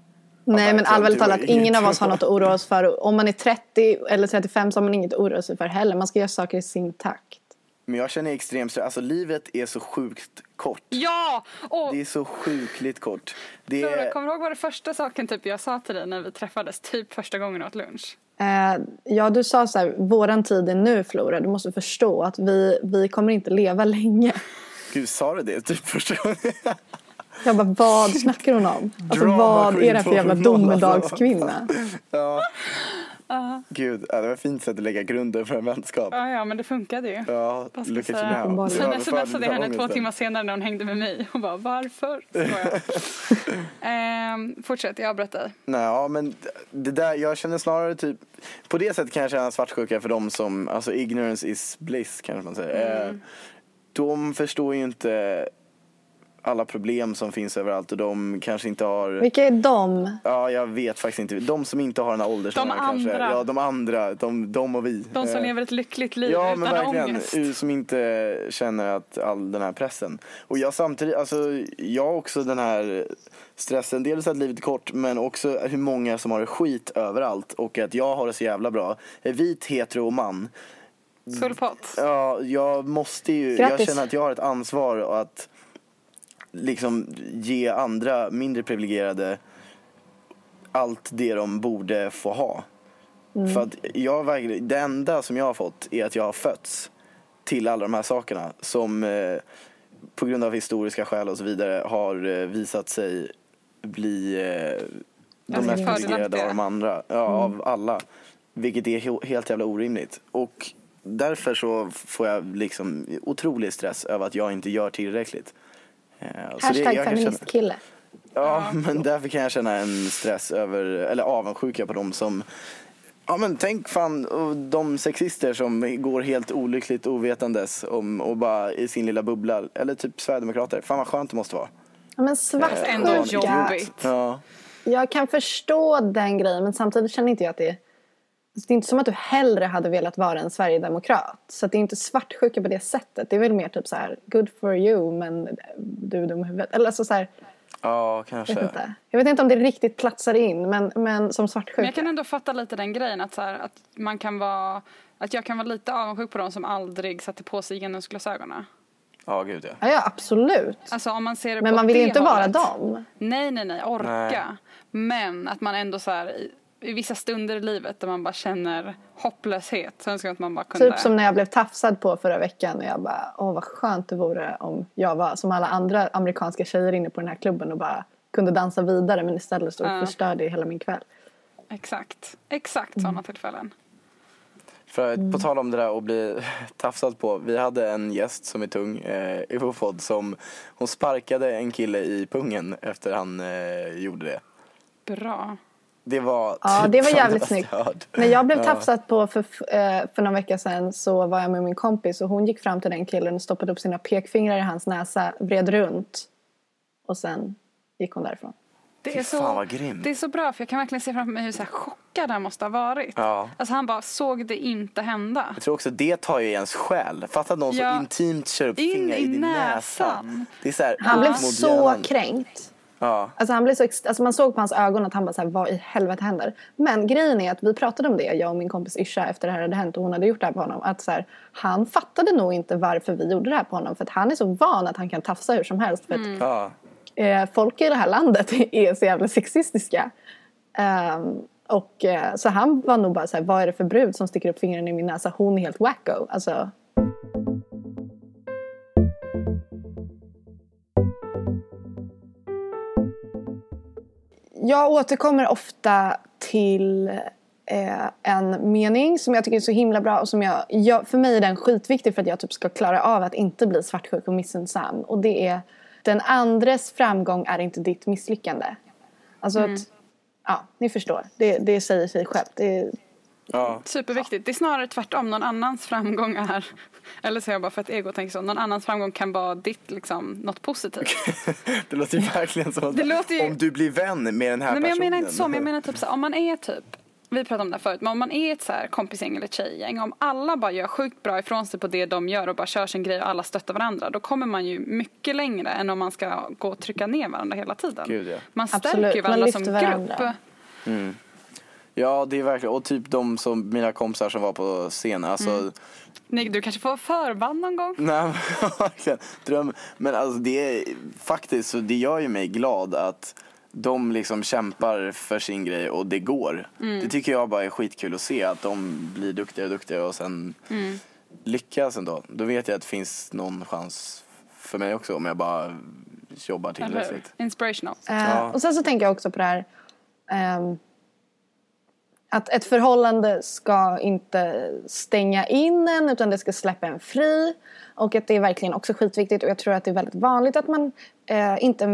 Nej men verkligen, allvarligt talat, ingen av oss har något att oroa oss för. Om man är 30 eller 35 så har man inget att oroa sig för heller. Man ska göra saker i sin takt. Men jag känner extremt stress. Alltså livet är så sjukt kort. Ja! Och Det är så sjukligt kort. Det Flora, är... kommer du ihåg vad det första saken typ jag sa till dig när vi träffades, typ första gången åt lunch? Eh, ja, du sa så här, våran tid är nu Flora. Du måste förstå att vi, vi kommer inte leva länge. Gud, sa du det typ första gången? Jag bara, vad snackar hon om? Alltså Drama vad är det för jävla 2.0, domedagskvinna? ja. Gud, ja, det var ett fint sätt att lägga grunden för en vänskap. Ja, ja, men det funkade ju. Ja, look at you now. Sen smsade jag henne två timmar senare när hon hängde med mig och bara varför? Ehm, fortsätt, jag avbröt dig. Nej, ja, men det där, jag känner snarare typ, på det sättet kan jag känna svartsjuka för de som, alltså ignorance is bliss kanske man säger. Mm. Eh, de förstår ju inte alla problem som finns överallt och de kanske inte har Vilka är de? Ja, jag vet faktiskt inte. De som inte har den här åldersnumren kanske. andra. Ja, de andra. De, de och vi. De som Eh, lever ett lyckligt liv Ja utan men verkligen, ångest. Som inte känner att all den här pressen. Och jag samtidigt, alltså jag har också den här stressen, dels att livet är kort men också hur många som har det skit överallt och att jag har det så jävla bra. Jag är vit, hetero och man. Full pott. Ja, jag måste ju, jag Grattis. känner att jag har ett ansvar att liksom ge andra mindre privilegierade allt det de borde få ha. För att jag verkligen, det enda som jag har fått är att jag har fötts till alla de här sakerna som eh, på grund av historiska skäl och så vidare har eh, visat sig bli eh, de Ganska mest privilegierade av de andra. Ja, av alla. Vilket är he- helt jävla orimligt. Och därför så får jag liksom otrolig stress över att jag inte gör tillräckligt. Eh, Hashtag feministkille. Ja, men därför kan jag känna en stress över, eller avundsjuka på dem som Ja men tänk fan de sexister som går helt olyckligt ovetandes om, och bara i sin lilla bubbla. Eller typ sverigedemokrater. Fan vad skönt det måste vara. Ja, men ändå svartsjuka. jobbigt. Ja. Jag kan förstå den grejen men samtidigt känner inte jag att det är det är inte som att du hellre hade velat vara en sverigedemokrat. Så att det är inte svartsjuka på det sättet. Det är väl mer typ så här, good for you men du är dum i huvudet. Eller alltså så här, Ja, jag kanske. vet inte. Jag vet inte om det riktigt platsar in men, men som svartsjuka. Men jag kan ändå fatta lite den grejen att, så här, att man kan vara att jag kan vara lite avundsjuk på de som aldrig satte på sig genusglasögonen. Ja, gud ja. Ja, ja absolut. Alltså om man ser det Men på man vill inte vara hållet. dem. Nej, nej, nej, orka. Nej. Men att man ändå så här i, vissa stunder i livet där man bara känner hopplöshet så önskar att man bara kunde. Typ som när jag blev tafsad på förra veckan och jag bara, åh vad skönt det vore om jag var som alla andra amerikanska tjejer inne på den här klubben och bara kunde dansa vidare men istället stod och Ja. förstörde hela min kväll. Exakt, exakt sådana tillfällen. För att Mm. på tal om det där att bli tafsad på. Vi hade en gäst som är tung eh, i vår podd som hon sparkade en kille i pungen efter han eh, gjorde det. Bra. Det var Ja, typ det var bland jävligt bästa snyggt. När jag blev Ja. tafsad på för, eh, för någon vecka sedan så var jag med min kompis och hon gick fram till den killen och stoppade upp sina pekfingrar i hans näsa, vred runt och sen gick hon därifrån. Det är, så, det är så bra för jag kan verkligen se framför mig hur så här chockad han måste ha varit. Ja. Alltså han bara såg det inte hända. Jag tror också det tar ju ens själ. Fatta att någon Ja. så intimt kör upp In fingrar i i din näsa. näsan. Det är så här, Han blev så kränkt. Ja. Alltså han blev så alltså man såg på hans ögon att han bara så här, vad i helvete händer? Men grejen är att vi pratade om det, jag och min kompis Yrsa efter det här hade hänt och hon hade gjort det här på honom. Att så här, han fattade nog inte varför vi gjorde det här på honom. För att han är så van att han kan tafsa hur som helst. För att Ja. eh, folk i det här landet är så jävla sexistiska. Ehm, och, eh, så han var nog bara så här, vad är det för brud som sticker upp fingrarna i min näsa? Hon är helt wacko. Alltså, jag återkommer ofta till eh, en mening som jag tycker är så himla bra och som jag, jag, för mig är den skitviktig för att jag typ ska klara av att inte bli svartsjuk och missunnsam. Och det är den andres framgång är inte ditt misslyckande. Alltså att, ja, ni förstår. Det, det säger sig självt. Det Ja. Superviktigt. Det är snarare tvärtom. Någon annans framgång är, eller så jag bara för att ego tänker så, någon annans framgång kan vara ditt liksom, något positivt. Det låter ju verkligen som att ju- om du blir vän med den här Nej, men jag personen. menar inte så, men jag menar typ så här, om man är typ vi pratade om det här förut, men om man är ett så här kompisgäng eller tjejgäng, om alla bara gör sjukt bra ifrån sig på det de gör och bara kör sin grej och alla stöttar varandra, då kommer man ju mycket längre än om man ska gå och trycka ner varandra hela tiden. Gud, ja. Man stärker Absolut, ju man varandra lyfter som varandra. grupp. Ja, det är verkligen. Och typ de som, mina kompisar som var på scen. Alltså, Mm. Nej, du kanske får förband någon gång? nej, men verkligen. Dröm. Men alltså det är faktiskt, så det gör ju mig glad att de liksom kämpar för sin grej och det går. Mm. Det tycker jag bara är skitkul att se att de blir duktigare och duktigare och sen Mm. lyckas ändå. Då vet jag att det finns någon chans för mig också om jag bara jobbar tillräckligt. Inspirational. Eh, Ja. Och sen så tänker jag också på det här ehm, att ett förhållande ska inte stänga in en utan det ska släppa en fri. Och att det är verkligen också skitviktigt och jag tror att det är väldigt vanligt att man eh, inte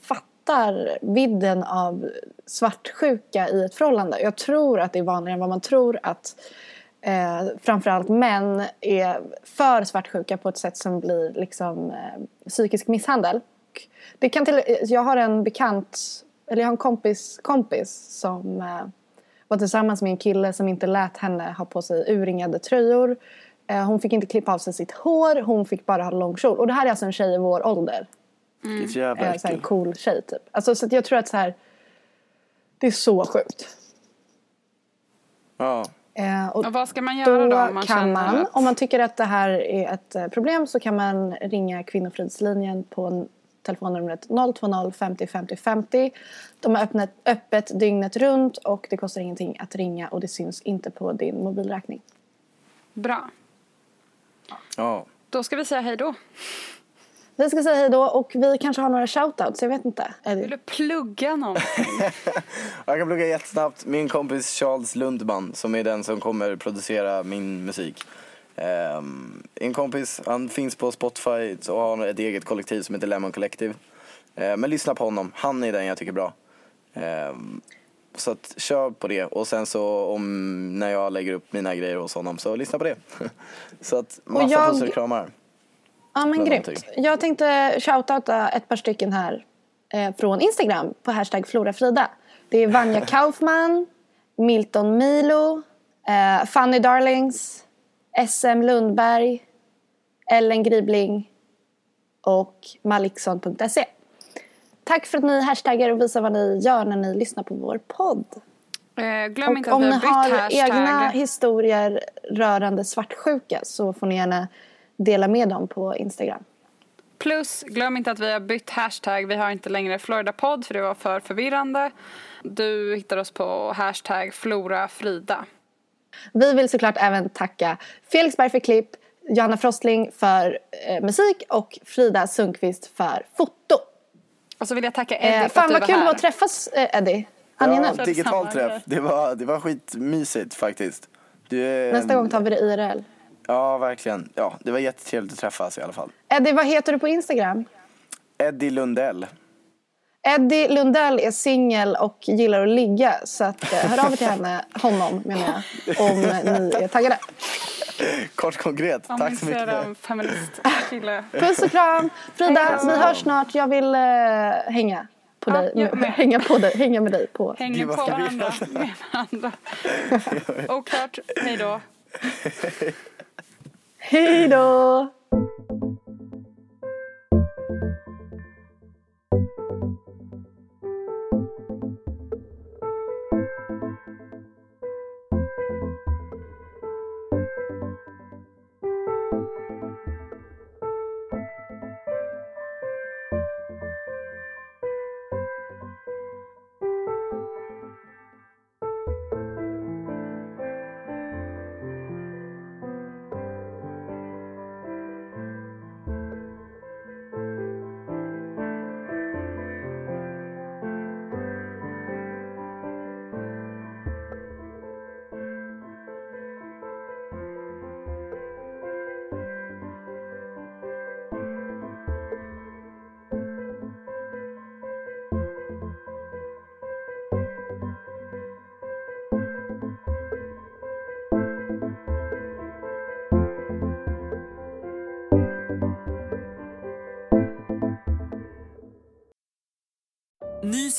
fattar vidden av svartsjuka i ett förhållande. Jag tror att det är vanligare än vad man tror att eh, framförallt män är för svartsjuka på ett sätt som blir liksom, eh, psykisk misshandel. Det kan till, jag har en bekant, eller jag har en kompis, kompis som eh, var tillsammans med en kille som inte lät henne ha på sig urringade tröjor. Eh, hon fick inte klippa av sig sitt hår, hon fick bara ha lång kjol. Och det här är alltså en tjej i vår ålder. Vilket jävla Eh, så här, en cool tjej typ. Alltså, så att jag tror att så här, det är så sjukt. Ja. Eh, och Och vad ska man göra då, då om man kan känner man, att... om man tycker att det här är ett problem så kan man ringa Kvinnofridslinjen på telefonnumret 020 50 50 50. De har öppnat, öppet dygnet runt och det kostar ingenting att ringa och det syns inte på din mobilräkning. Bra. ja. Då ska vi säga hej då. Vi ska säga hej då och vi kanske har några shoutouts, jag vet inte. Är Vill du plugga någonting? Jag kan plugga jättesnabbt. Min kompis Charles Lundman som är den som kommer producera min musik. Ehm, en kompis, han finns på Spotify och har ett eget kollektiv som heter Lemon Collective. Ehm, men lyssna på honom, han är den jag tycker är bra. Ehm, så att kör på det och sen så om när jag lägger upp mina grejer hos honom så lyssna på det. så att massa jag- pussar och kramar. Ja men grymt. Jag tänkte shoutouta ett par stycken här eh, från Instagram på hashtag Florafrida. Det är Vanja Kaufman, Milton Milo, eh, Fanny Darlings, SM Lundberg, Ellen Gribling och malikson.se. Tack för att ni hashtaggar och visar vad ni gör när ni lyssnar på vår podd. Eh, glöm inte Och att om ni har hashtag. egna historier rörande svartsjuka så får ni gärna dela med dem på Instagram. Plus, glöm inte att vi har bytt hashtag. Vi har inte längre Floridapodd för det var för förvirrande. Du hittar oss på hashtag FloraFrida. Vi vill såklart även tacka Felix Berg för klipp, Johanna Frostling för eh, musik och Frida Sundqvist för foto. Och så vill jag tacka Eddie Eh, för fan att du vad var kul det var här. att träffas eh, Eddie. Ja, Angenämt. digital träff. Det var, det var skitmysigt faktiskt. Du är, Nästa gång tar vi det IRL. Ja, verkligen. Ja, det var jättetrevligt att träffas i alla fall. Eddie, vad heter du på Instagram? Eddie Lundell. Eddie Lundell är singel och gillar att ligga så att, eh, hör av er till henne, honom menar jag, om ni är taggade. Kort konkret. Om Tack så ser mycket. en feministkille. Puss och kram! Frida, vi hörs snart. Jag vill eh, hänga på Ja, dig, hänga, på dig, hänga med dig på. Vad på varandra. Med varandra. Oklart. Hej då. Hej då!